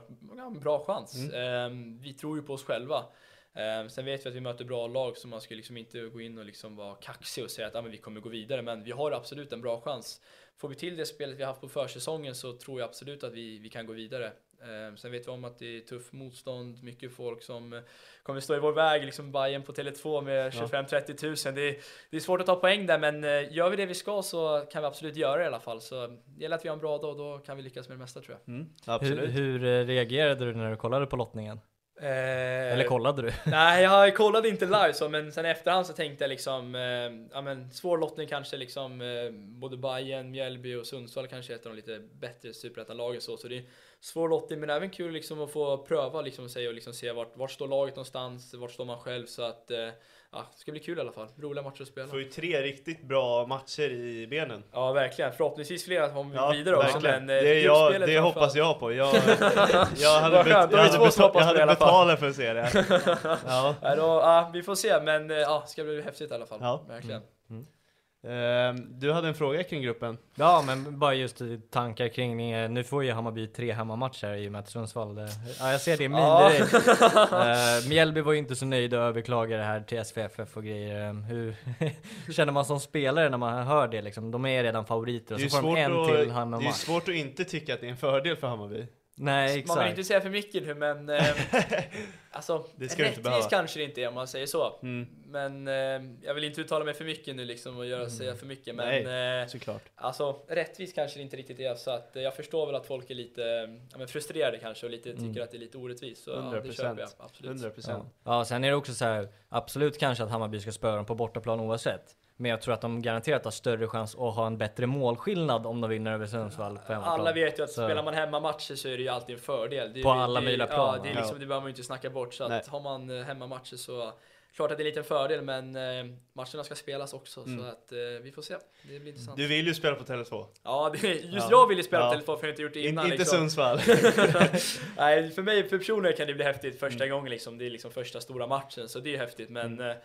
en, bra chans. Eh, vi tror ju på oss själva. Eh, sen vet vi att vi möter bra lag, så man ska liksom inte gå in och liksom vara kaxig och säga att ah, men vi kommer gå vidare, men vi har absolut en bra chans. Får vi till det spelet vi har haft på försäsongen så tror jag absolut att vi, vi kan gå vidare. Eh, sen vet vi om att det är tuff motstånd, mycket folk som eh, kommer stå i vår väg, liksom Bayern på Tele2 med 25-30 tusen. Det är, det är svårt att ta poäng där, men eh, gör vi det vi ska så kan vi absolut göra det i alla fall. Så det gäller att vi har en bra dag och då kan vi lyckas med det mesta tror jag. Mm, Hur, absolut. hur eh, reagerade du när du kollade på lottningen? Eller kollade du? Nej, jag kollade inte live så, men sen i efterhand så tänkte jag liksom, eh, ja men svår lottning kanske liksom, eh, både Bayern, Mjällby och Sundsvall kanske är ett av de lite bättre superettanlagen så, så det är svår lottning men även kul liksom att få pröva liksom sig och liksom se vart, vart står laget någonstans, vart står man själv så att, eh, ja, det ska bli kul i alla fall. Roliga matcher att spela. Får ju tre riktigt bra matcher i benen. Ja, verkligen. Förhoppningsvis flera kommer Ja, vidare också, verkligen. men eh, det, jag, det hoppas jag på. Jag, jag hade, bet, jag hade, betal, jag hade betalat för att se det. Ja. Ja, då, ja, vi får se, men eh, ja, det ska bli häftigt i alla fall. Ja. Verkligen. Ehm, du hade en fråga kring gruppen. Ja, men bara just eh, tankar kring, eh, nu får ju Hammarby tre hemmamatcher i och med att Sundsvall, det- ja jag ser det i min Ja. direkt. Eh, Mjällby var ju inte så nöjd och överklagade det här till SVFF och grejer. Eh, Hur känner man som spelare när man hör det liksom? De är redan favoriter och Det är, så får de svårt en att, till det är hemmamatch. svårt att inte tycka att det är en fördel för Hammarby. Nej, Man vill exakt. inte säga för mycket nu men eh, Alltså Det ska du inte rättvis behöva. kanske det inte är om man säger så Mm. Men eh, jag vill inte uttala mig för mycket nu liksom och göra, säga för mycket men Nej, eh, såklart. Alltså rättvis kanske det inte riktigt är så att eh, jag förstår väl att folk är lite ja, men frustrerade kanske och lite tycker att det är lite orättvist så ja, 100 det köper jag procent. absolut 100 Ja. procent. ja, sen är det också så här, absolut kanske att Hammarby ska spöa dem på bortaplan oavsett. Men jag tror att de garanterat har större chans att ha en bättre målskillnad om de vinner över Sundsvall på hemmaplan. Alla vet ju att Så- spelar man hemmamatcher så är det ju alltid en fördel. Det är På ju- alla det är- möjliga plan, Ja, det, är liksom, det behöver man ju inte snacka bort. Så Nej. att har man eh, hemmamatcher så klart att det är en liten fördel, men eh, matcherna ska spelas också. Så att eh, vi får se. Det blir intressant. Du vill ju spela på Tele2. Ja, det, just Ja. jag vill ju spela Ja. på telefon för jag har inte gjort det In, innan. inte liksom. Sundsvall. Nej, för mig för personer kan det bli häftigt första Mm. gången liksom. Det är liksom första stora matchen, så det är häftigt. Men eh,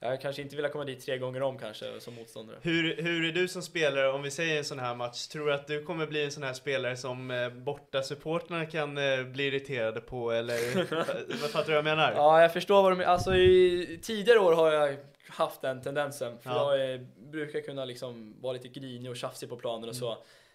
jag kanske inte vill komma dit tre gånger om kanske som motståndare. Hur, hur är du som spelare, om vi säger en sån här match, tror du att du kommer bli en sån här spelare som eh, borta supportrarna kan eh, bli irriterade på eller vad fattar du vad jag menar? Ja, jag förstår vad du menar. Alltså i tidigare år har jag haft den tendensen. För Ja. jag eh, brukar kunna liksom vara lite grinig och tjafsig på planen och Mm.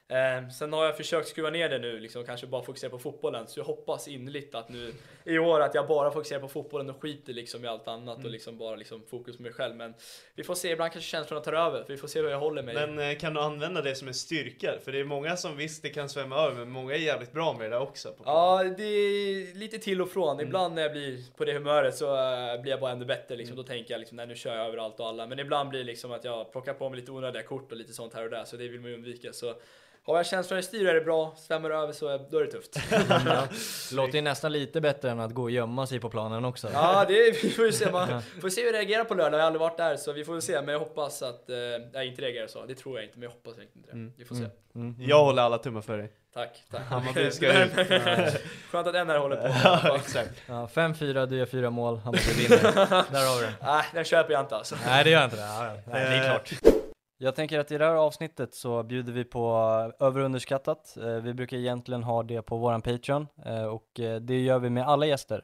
Eh, sen har jag försökt skruva ner det nu, liksom, kanske bara fokusera på fotbollen. Så jag hoppas innerligt att nu i år att jag bara fokuserar på fotbollen och skiter liksom i allt annat Mm. och liksom bara liksom fokus på mig själv. Men vi får se, ibland kanske känslorna tar över. För vi får se hur jag håller mig. Men eh, kan du använda det som en styrka? För det är många som visst det kan svämma över, men många är jävligt bra med det där också. Ja, det är lite till och från. Mm. Ibland när jag blir på det humöret så eh, blir jag bara ännu bättre. Liksom. Då tänker jag liksom, nej nu kör jag över allt och alla. Men ibland blir det liksom att jag plockar på mig lite onödiga kort och lite sånt här och där. Så det vill man ju undvika. Så har jag känslorna i styr är det bra, svämmar det över så är, då är det tufft. Ja. Det låter ju nästan lite bättre än att gå och gömma sig på planen också. Ja, det är, vi får ju se. Man får se hur jag reagerar på lördag. Jag har aldrig varit där, så vi får se. Men jag hoppas att eh, jag inte reagerar så. Det tror jag inte, men jag hoppas inte det. Vi får se. Mm. Jag håller alla tummar för dig. Tack, tack. Hammarby ska ut. Skönt att en här håller på. Ja, exakt. Ja, 5-4, du gör fyra mål, Hammarby vinner. Där har vi det. Nej, den köper jag inte alltså. Nej, det gör inte det. Ja, ja. Nej, det är Eh, klart. Jag tänker att i det här avsnittet så bjuder vi på över och underskattat. Eh, Vi brukar egentligen ha det på våran Patreon eh, och eh, det gör vi med alla gäster.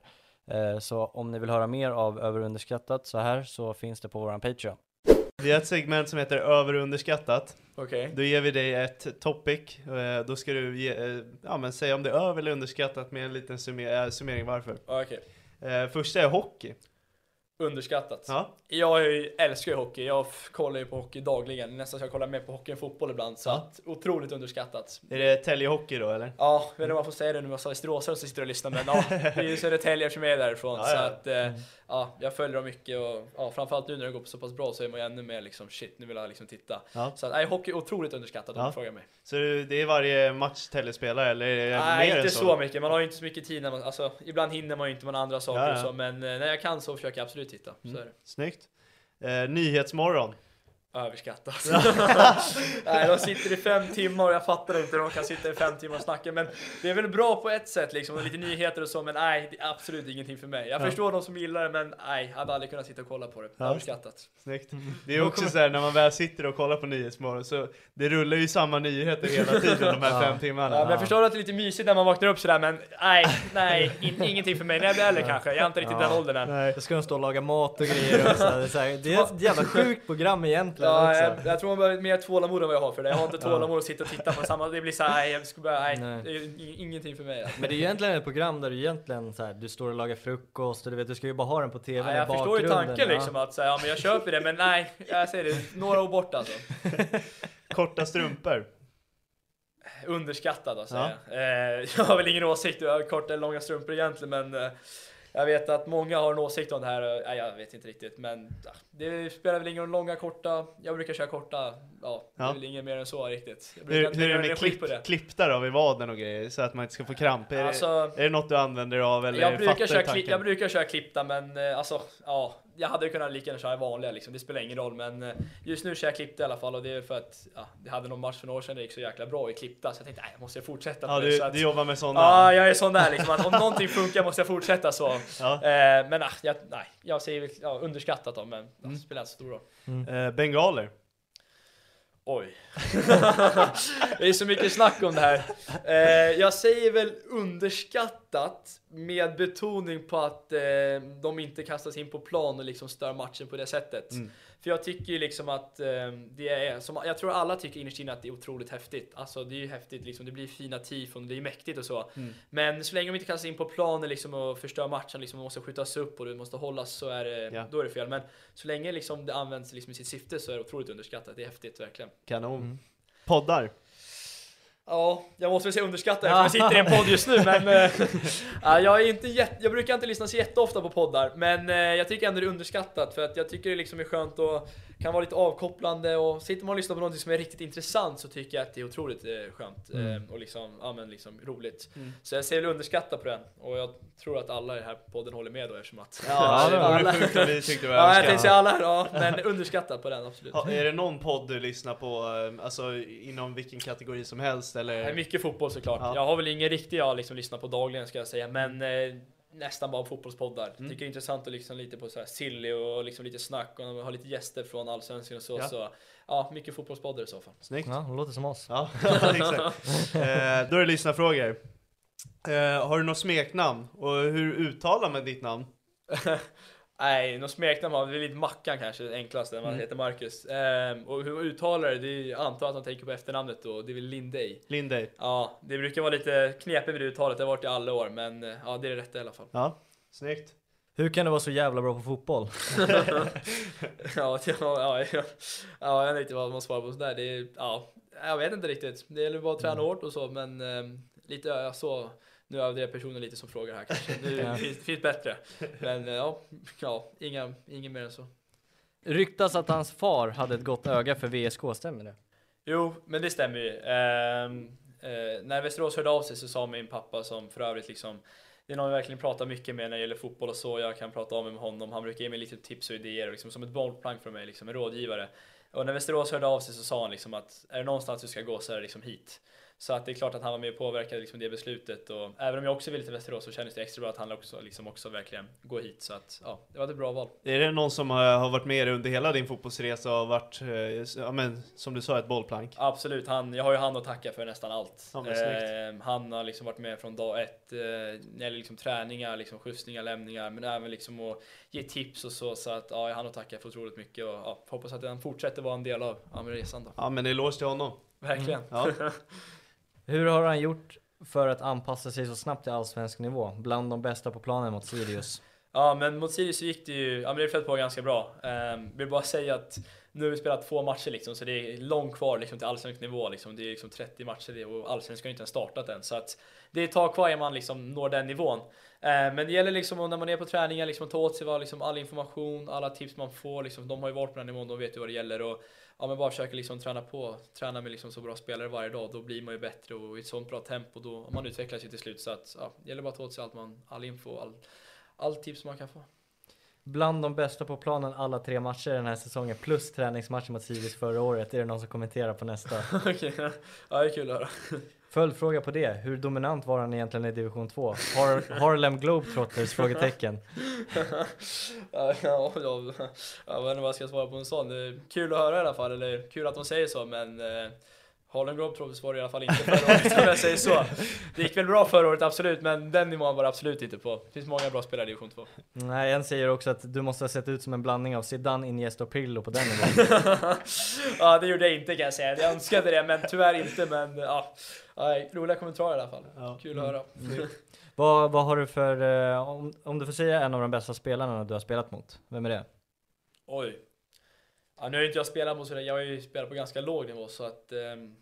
Eh, Så om ni vill höra mer av över och underskattat så här så finns det på våran Patreon. Vi har ett segment som heter över och underskattat. Okej. Då ger vi dig ett topic. Eh, Då ska du ge, eh, ja, men säga om det är över eller underskattat med en liten summer- eh, summering varför. Okej. Eh, Första är hockey. Underskattat. Ja. Jag älskar ju hockey. Jag kollar ju på hockey dagligen. Nästan så jag kollar mer på hockey än fotboll ibland. Så Ja. att, otroligt underskattat. Är det Tälje-hockey då eller? Ja, jag vet inte om man får säga det nu, jag sa västeråsare som sitter och lyssnar, men ja, det är ju Södertälje eftersom jag är därifrån. Ja, Så ja. att, eh, ja, jag följer dem mycket och ja, framförallt nu när det går så pass bra så är man ju ännu mer liksom shit, nu vill jag liksom titta. Ja. Så nej, hockey är otroligt underskattat om Ja. du frågar mig. Så det är varje match Tälje-spelare eller är det Nej, mer inte än så. mycket. Man har ju inte så mycket tid när man, alltså ibland hinner man ju inte med andra saker Ja, och så, men eh, när jag kan så försöker jag absolut titta. Så är det. Snyggt. Eh, nyhetsmorgon. Överskattat. Nej, de sitter i fem timmar och jag fattar inte hur de kan sitta i fem timmar och snacka. Men det är väl bra på ett sätt liksom, och lite nyheter och så, men nej, det är absolut ingenting för mig. Jag Ja. förstår de som gillar det, men nej, jag hade aldrig kunnat sitta och kolla på det. Ja. Överskattat. Snyggt. Det är också så här när man väl sitter och kollar på Nyhetsmorgon så det rullar ju samma nyheter hela tiden de här Ja. fem timmarna. Ja, men jag förstår att det är lite mysigt när man vaknar upp sådär, men nej, nej, in, ingenting för mig. När jag blir äldre kanske, jag är inte riktigt Ja. den åldern än. Nej. Då ska de stå och laga mat och grejer och så här, det är ett jävla sjukt program egentligen Ja, också. jag, jag tror man behöver mer tålamod än vad jag har för det. Jag har inte tålamod att sitta och titta på samma, det blir såhär, nej, jag skulle bara, nej, Nej. det är ingenting för mig. Men det är ju egentligen ett program där du egentligen så här, du står och lagar frukost och du vet, du ska ju bara ha den på TV Ja, i jag förstår ju tanken ja. liksom att säga, ja men jag köper det, men nej, jag säger det, några år bort alltså. Korta strumpor. Underskattad alltså. Ja. Eh, jag har väl ingen åsikt, jag har korta eller långa strumpor egentligen, men eh, jag vet att många har en åsikt om det här. Nej, jag vet inte riktigt, men det spelar väl ingen roll, långa, korta. Jag brukar köra korta. Ja, det Ja. är väl inget mer än så riktigt. Jag Hur, är det med klipp, det. klippta då vid vaden och grejer så att man inte ska få kramp? Är, Alltså, det, är det något du använder av eller jag brukar, köra klipp, jag brukar köra klippta, men eh, alltså, ja, jag hade kunnat lika gärna köra vanliga liksom. Det spelar ingen roll, men eh, just nu kör jag klippta i alla fall och det är för att ja, det hade någon match för några år sedan det gick så jäkla bra i klippta, så jag tänkte, nej, jag måste fortsätta Ja, du, att, du jobbar med sådana? Ja, jag är sån där liksom, att om någonting funkar måste jag fortsätta så. Ja. Eh, men ah, jag, nej, jag säger väl ja, underskattat dem, men Mm. det spelar inte så stor roll. Eh, bengaler? Oj. det är så mycket snack om det här. Eh, jag säger väl underskattat med betoning på att eh, de inte kastas in på plan och liksom stör matchen på det sättet. Mm. För jag tycker ju liksom att eh, det är, som, jag tror alla tycker innerst inne att det är otroligt häftigt. Alltså det är ju häftigt liksom, det blir fina tifon, det är mäktigt och så. Mm. Men så länge de inte kastas in på planen liksom och förstör matchen, liksom, och måste skjutas upp och det måste hållas så är det, Ja. då är det fel. Men så länge liksom det används liksom i sitt syfte så är det otroligt underskattat. Det är häftigt verkligen. Kanon. Poddar? Ja, jag måste väl säga underskatta eftersom jag sitter i en podd just nu, men eh, ja, jag, är inte jätte, jag brukar inte lyssna så jätteofta på poddar, men eh, jag tycker ändå det är underskattat för att jag tycker det liksom är skönt och kan vara lite avkopplande och sitter man och lyssnar på något som är riktigt intressant så tycker jag att det är otroligt eh, skönt eh, och liksom, ja, men liksom roligt. Så jag säger väl underskatta på den och jag tror att alla i den här podden håller med då eftersom att Ja, det vore alla- sjukt om vi tyckte var Ja, jag tänkte säga alla här, ja, men underskattat på den absolut. Ja, är det någon podd du lyssnar på, alltså inom vilken kategori som helst Det är eller? mycket fotboll såklart. Ja. Jag har väl ingen riktig jag liksom lyssnar på dagligen ska jag säga, men eh, nästan bara fotbollspoddar. Mm. Tycker det är intressant att liksom lite på så här silly och liksom lite snack och ha lite gäster från allsvenskan och så. Ja. Så ja, mycket fotbollspoddar i så fall. Snyggt. Ja, det låter som oss. Ja, exakt. Eh, då är det lyssnarfrågor. Eh, har du något smeknamn? Och hur uttalar man ditt namn? Nej, något smeknamn har det är lite Mackan kanske, det enklaste, man Mm. heter Marcus. Ehm, och hur man uttalar det, det är, jag antar att man tänker på efternamnet då, det är väl Lindey. Lindey? Ja, det brukar vara lite knepigt med det uttalet, det har varit i alla år, men eh, ja, det är det rätta i alla fall. Ja, snyggt. Hur kan du vara så jävla bra på fotboll? ja, ja, ja, ja, ja, jag vet inte riktigt vad man svarar på sådär. Det är, ja, jag vet inte riktigt. Det gäller bara att träna hårt och så, men eh, lite ja, så. Nu det personen lite som frågar här kanske. Nu finns, finns bättre. Men eh, ja, ja inga, inget mer än så. Ryktas att hans far hade ett gott öga för VSK, stämmer det? Jo, men det stämmer ju. Ehm, eh, när Västerås hörde av sig så sa min pappa som för övrigt liksom det är någon jag verkligen pratar mycket med när det gäller fotboll och så. Jag kan prata om med honom. Han brukar ge mig lite tips och idéer och liksom som ett bollplank för mig, liksom en rådgivare. Och när Västerås hörde av sig så sa han liksom att är det någonstans du ska gå så är det liksom hit. Så att det är klart att han var med och påverkade liksom det beslutet och även om jag också ville till Västerås så kändes det extra bra att han också, liksom också verkligen går hit. Så att ja, det var ett bra val. Är det någon som har, varit med er under hela din fotbollsresa och varit, eh, ja men som du sa, ett bollplank? Absolut, han, jag har ju han att tacka för nästan allt. Ja, eh, han har liksom varit med från dag ett, eh, när det gäller liksom träningar, liksom skjutsningar, lämningar, men även liksom att ge tips och så. Så att ja, jag har han att tacka för otroligt mycket och ja, hoppas att han fortsätter vara en del av, av resan då. Ja men eloge till honom. Verkligen. Ja. Hur har han gjort för att anpassa sig så snabbt till allsvensk nivå? Bland de bästa på planen mot Sirius. Ja men mot Sirius så gick det ju, ja men det flöt på ganska bra. Um, vill bara säga att nu har vi spelat två matcher liksom, så det är långt kvar liksom, till allsvensk nivå. Liksom. Det är liksom 30 matcher och allsvenskan har inte ens startat än. Så att det är ett tag kvar innan man liksom når den nivån. Ehm, men det gäller liksom när man är på träningar liksom att ta åt sig vad, liksom, all information, alla tips man får. Liksom, de har ju varit på den nivån, de vet ju vad det gäller. Och, ja, men bara försöka liksom träna på, träna med liksom så bra spelare varje dag. Då blir man ju bättre och i ett sånt bra tempo då man utvecklas ju till slut. Så att ja, det gäller bara att ta åt sig allt man, all info, all, all tips man kan få. Bland de bästa på planen alla tre matcher den här säsongen plus träningsmatchen mot Sirius förra året. Är det någon som kommenterar på nästa? Okej, ja, det är kul att höra. Följdfråga på det. Hur dominant var han egentligen i division 2? Har Harlem Globetrotters? Frågetecken. ja, ja, ja, jag vet inte vad jag ska svara på en sån. Kul att höra i alla fall, eller kul att de säger så, men eh, Harlem Globetrotters var det i alla fall inte förra året om jag säger så. Det gick väl bra förra året, absolut, men den nivån var det absolut inte på. Det finns många bra spelare i division 2. Nej, en säger också att du måste ha sett ut som en blandning av Zidane, Iniesta och Pirlo på den nivån. ja, det gjorde jag inte kan jag säga. Jag önskade det, men tyvärr inte. Men ja, nej, roliga kommentarer i alla fall. Ja. Kul att höra. vad, vad har du för, eh, om, om du får säga en av de bästa spelarna du har spelat mot, vem är det? Oj. Ja, nu har ju inte jag spelat på sådär, jag har ju spelat på ganska låg nivå så att um,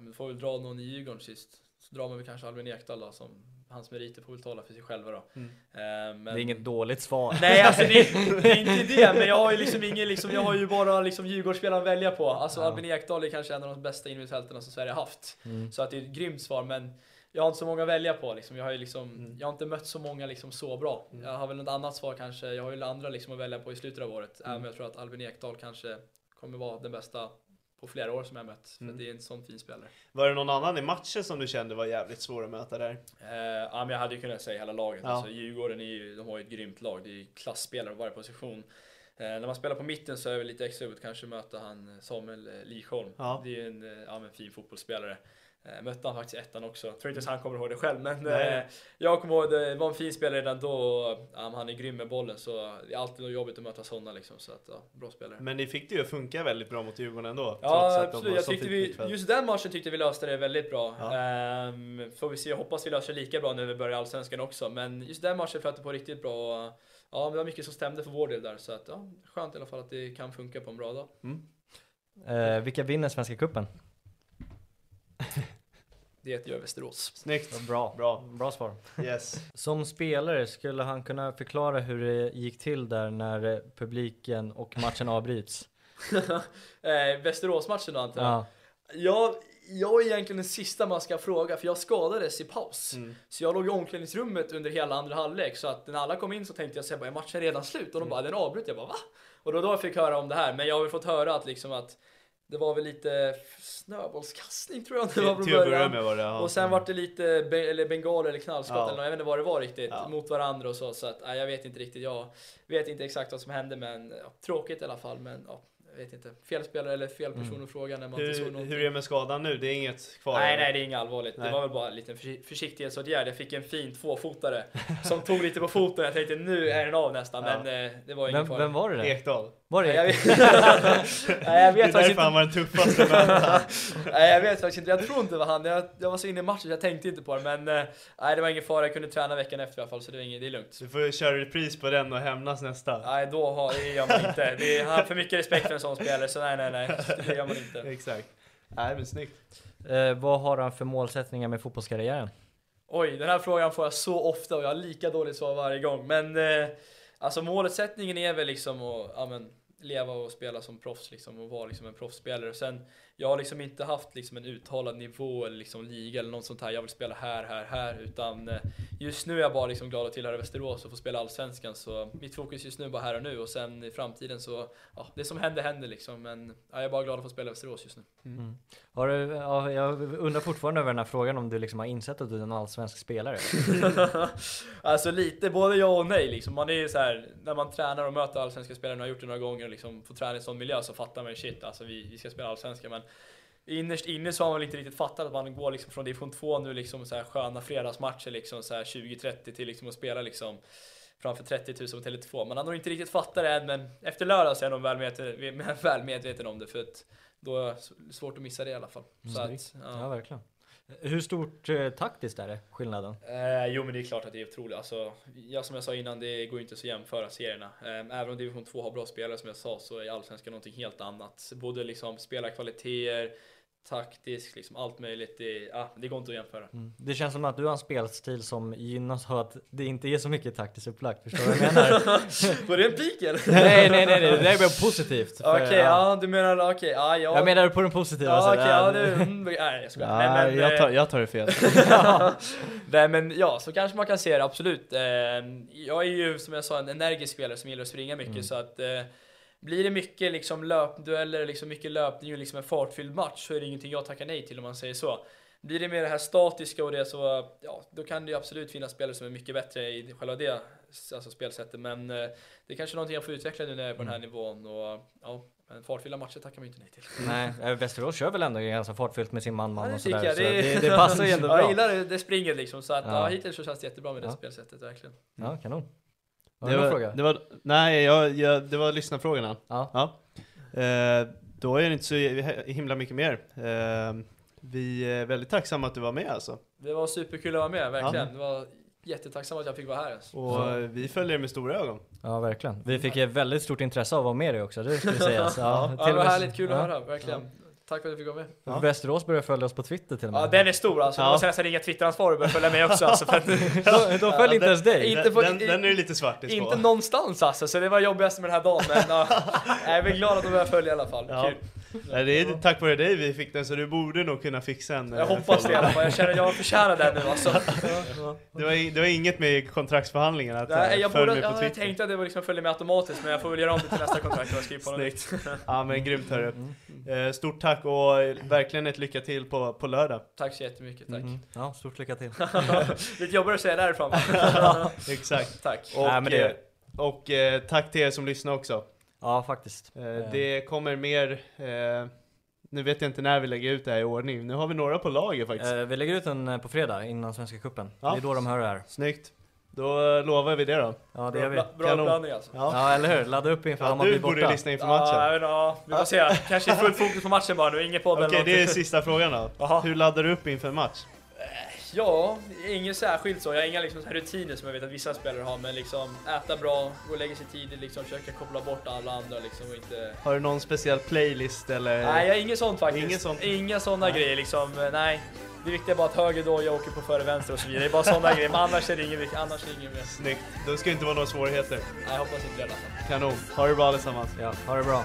men får väl dra någon i Djurgården sist. Så drar man väl kanske Albin Ekdal då, som hans meriter får väl tala för sig själva då. Mm. Eh, men... Det är inget dåligt svar. Nej alltså det, det, är inte det, men jag har ju liksom ingen liksom, jag har ju bara liksom Djurgårdsspelare att välja på. Alltså Ja. Albin Ekdal är kanske en av de bästa innermittfältarna som Sverige har haft. Mm. Så att det är ett grymt svar, men jag har inte så många att välja på liksom. Jag har liksom, Mm. jag har inte mött så många liksom så bra. Mm. Jag har väl något annat svar kanske, jag har ju andra liksom att välja på i slutet av året. Mm. Även jag tror att Albin Ekdal kanske kommer vara den bästa på flera år som jag mött. För Mm. det är en sån fin spelare. Var det någon annan i matchen som du kände var jävligt svår att möta där? Eh, ja, men jag hade ju kunnat säga hela laget. Ja. Alltså, Djurgården är ju, de har ju ett grymt lag. Det är ju klassspelare på varje position. Eh, när man spelar på mitten så är det lite extra roligt kanske möta han eh, Samuel eh, Lichholm. Ja. Det är ju en ja, men fin fotbollsspelare. Eh, mötte han faktiskt i ettan också. Jag tror inte han kommer ihåg det själv men Nej. eh, jag kommer ihåg det. Var en fin spelare redan då och han är grym med bollen så det är alltid jobbigt att möta sådana liksom. Så att, ja, bra spelare. Men ni fick det ju att funka väldigt bra mot Djurgården ändå. trots Ja att de absolut, var jag så tyckte vi, just den matchen tyckte vi löste det väldigt bra. Ja. Ehm, får vi se, jag hoppas vi löser det lika bra när vi börjar Allsvenskan också. Men just den matchen flöt det på riktigt bra. och, Ja, det var mycket som stämde för vår del där. Så att, ja, skönt i alla fall att det kan funka på en bra dag. Eh, vilka vinner Svenska Cupen? Det gör Västerås. Snyggt! Bra. Bra. Bra svar. Yes. Som spelare, skulle han kunna förklara hur det gick till där när eh, publiken och matchen avbryts? eh, Västerås-matchen då antar jag. Ja. Jag, jag är egentligen den sista man ska fråga för jag skadades i paus. Mm. Så jag låg i omklädningsrummet under hela andra halvlek så att när alla kom in så tänkte jag säga är matchen redan slut? Och de bara den avbröt. Jag bara va? Och då, då jag fick höra om det här. Men jag har väl fått höra att liksom att det var väl lite snöbollskastning tror jag det var från Till att börja början. med var det, ja. Och sen var det lite be eller bengaler eller knallskott Ja. eller något, jag vet inte vad det var riktigt Ja. mot varandra och så. Så att, nej, jag vet inte riktigt. Jag vet inte exakt vad som hände men ja, tråkigt i alla fall. Men ja, jag vet inte. Fel spelare eller fel person Mm. att fråga när man inte såg Hur, någonting. hur är det med skadan nu? Det är inget kvar? Nej, eller? nej, det är inget allvarligt. Nej. Det var väl bara en liten försi- försiktighetsåtgärd. Jag fick en fin tvåfotare som tog lite på foten. Jag tänkte nu är den av nästan, Ja. men eh, det var ingen Vem, fara. vem var det där? Ekdal. Var Nej, det jag Ek- vet, nej, jag Det är vet faktiskt därför inte. han var den tuffaste. Nej, jag vet faktiskt inte. Jag tror inte det var han. Jag, jag var så inne i matchen så jag tänkte inte på det. Men eh, nej, det var ingen fara. Jag kunde träna veckan efter i alla fall, så det, var inget, det är lugnt. Du får köra repris på den och hämnas nästa. Nej, då har, det gör man inte. Det är, han har för mycket respekt för en sån spelare, så nej, nej, nej. Det gör man inte. Exakt. Nej men snyggt. Eh, vad har han för målsättningar med fotbollskarriären? Oj, den här frågan får jag så ofta och jag har lika dåligt svar varje gång. Men eh, alltså målsättningen är väl liksom att ja, men, leva och spela som proffs liksom och vara liksom en proffsspelare. Sen jag har liksom inte haft liksom en uttalad nivå eller liksom liga eller något sånt här. Jag vill spela här, här, här. Utan eh, just nu är jag bara liksom glad att tillhöra Västerås och få spela Allsvenskan. Så mitt fokus just nu är bara här och nu och sen i framtiden så, ja, det som händer händer liksom. Men ja, jag är bara glad att få spela Västerås just nu. Mm. Har du, ja, jag undrar fortfarande över den här frågan om du liksom har insett att du är en allsvensk spelare? alltså lite både ja och nej liksom. Man är ju så här, när man tränar och möter allsvenska spelare, nu har gjort det några gånger och liksom får träna i en sån miljö så fattar man shit, alltså vi, vi ska spela allsvenska men innerst inne så har man inte riktigt fattat att man går liksom från division 2 nu liksom så här sköna fredagsmatcher liksom så här 20-30 till liksom att spela liksom framför 30 000 på Tele2. Man har nog inte riktigt fattat det än men efter lördag så är jag nog väl medveten, väl medveten om det för att då är det svårt att missa det i alla fall. Så att, ja. ja, verkligen. Hur stort eh, taktiskt är det, skillnaden? Eh, jo men det är klart att det är otroligt. Alltså, ja, som jag sa innan, det går inte så att jämföra serierna. Eh, även om division 2 har bra spelare som jag sa så är allsvenskan någonting helt annat. Både liksom spelarkvaliteter, taktisk, liksom allt möjligt. Det, ja, det går inte att jämföra. Mm. Det känns som att du har en spelstil som gynnas av att det inte är så mycket taktiskt upplagt. Förstår du vad jag menar? Var det en pik eller? nej, nej, nej, nej, det där är bara positivt. Okej, okay, ja. ja. du menar, okej, okay, ja, ja. Jag menar på den positiva ja, okay, ja, du, mm, nej jag skojar. Ja, nej, men, jag, tar, eh, jag tar det fel. nej men ja, så kanske man kan se det, absolut. Eh, jag är ju som jag sa en energisk spelare som gillar att springa mycket mm. så att eh, blir det mycket liksom löpdueller, liksom mycket löpning och liksom en fartfylld match så är det ingenting jag tackar nej till om man säger så. Blir det mer det här statiska och det så, ja, då kan det ju absolut finnas spelare som är mycket bättre i själva det alltså spelsättet. Men eh, det är kanske någonting jag får utveckla nu när jag är på den här mm. nivån. Och, ja, men fartfyllda matcher tackar man ju inte nej till. Nej, eh, Västerås kör väl ändå ganska fartfyllt med sin man-man ja, och sådär. Jag. Så det, det, det passar ju ändå bra. Jag gillar det, det springer liksom. Så att, ja. ja hittills så känns det jättebra med det spelsättet, verkligen. Ja, kanon. Var det, det var, fråga? Det var, nej, jag, jag, det var lyssnarfrågorna. Ja. ja. Eh, då är det inte så himla mycket mer. Eh, vi är väldigt tacksamma att du var med alltså. Det var superkul att vara med, verkligen. Ja. Det var jättetacksam att jag fick vara här. Alltså. Och vi följer med stora ögon. Ja, verkligen. Vi fick väldigt stort intresse av att vara med dig också, det skulle sägas. Ja, ja, det var härligt kul att höra, verkligen. Tack för att du fick vara med. Ja. Västerås börjar följa oss på Twitter till och med. Ja, den är stor alltså. Ja. Jag måste nästan ringa Twitteransvarig och börja följa med också alltså. För att, de, de följer inte ens dig. Inte på, den, den, är lite svart Inte på. någonstans alltså, så det var jobbigast med den här dagen. Men ja, jag är glad att de börjar följa i alla fall. Ja. Kul. Nej, det är tack vare dig vi fick den så du borde nog kunna fixa en Jag hoppas det i alla fall, jag känner att jag förtjänar den nu alltså. Det var, det var inget med kontraktsförhandlingarna att Nej, jag, borde, jag, jag tänkte att det var liksom följa med automatiskt men jag får väl göra om det till nästa kontrakt och skriva på något nytt. Ja men grymt hörru. Eh, stort tack och verkligen ett lycka till på, på lördag. Tack så jättemycket, tack. Mm. Ja, stort lycka till. Lite jobbigare att säga därifrån. exakt. Tack. Och, Nej, det... och eh, tack till er som lyssnar också. Ja, faktiskt. Eh, det kommer mer, eh, nu vet jag inte när vi lägger ut det här i ordning. Nu har vi några på lager faktiskt. Eh, vi lägger ut den eh, på fredag innan Svenska Cupen. Ja. Det är då de hör det här. Snyggt. Då eh, lovar vi det då. Ja det gör vi. Bra blandning alltså. Ja. ja eller hur, ladda upp inför ja, Hammarby borta. Du borde lyssna inför matchen. Ja, ja, vi får se. Kanske fullt fokus på matchen bara nu, ingen podd Okej, okay, det är sista frågan då. Aha. Hur laddar du upp inför en match? Ja, ingen särskilt så. Jag har inga liksom, rutiner som jag vet att vissa spelare har, men liksom äta bra, gå och lägga sig tidigt, liksom, försöka koppla bort alla andra liksom, och inte... Har du någon speciell playlist eller? Nej, jag har inget sånt faktiskt. Ingen sånt. Inga sådana nej. grejer liksom, nej. Det viktiga är bara att höger då jag åker på före vänster och så vidare. Det är bara sådana grejer, men annars är det inget, annars är det inget mer. Snyggt, då ska det inte vara några svårigheter. Nej, jag hoppas inte det i alla fall. Kanon, ha det bra allesammans. Ja, ha det bra.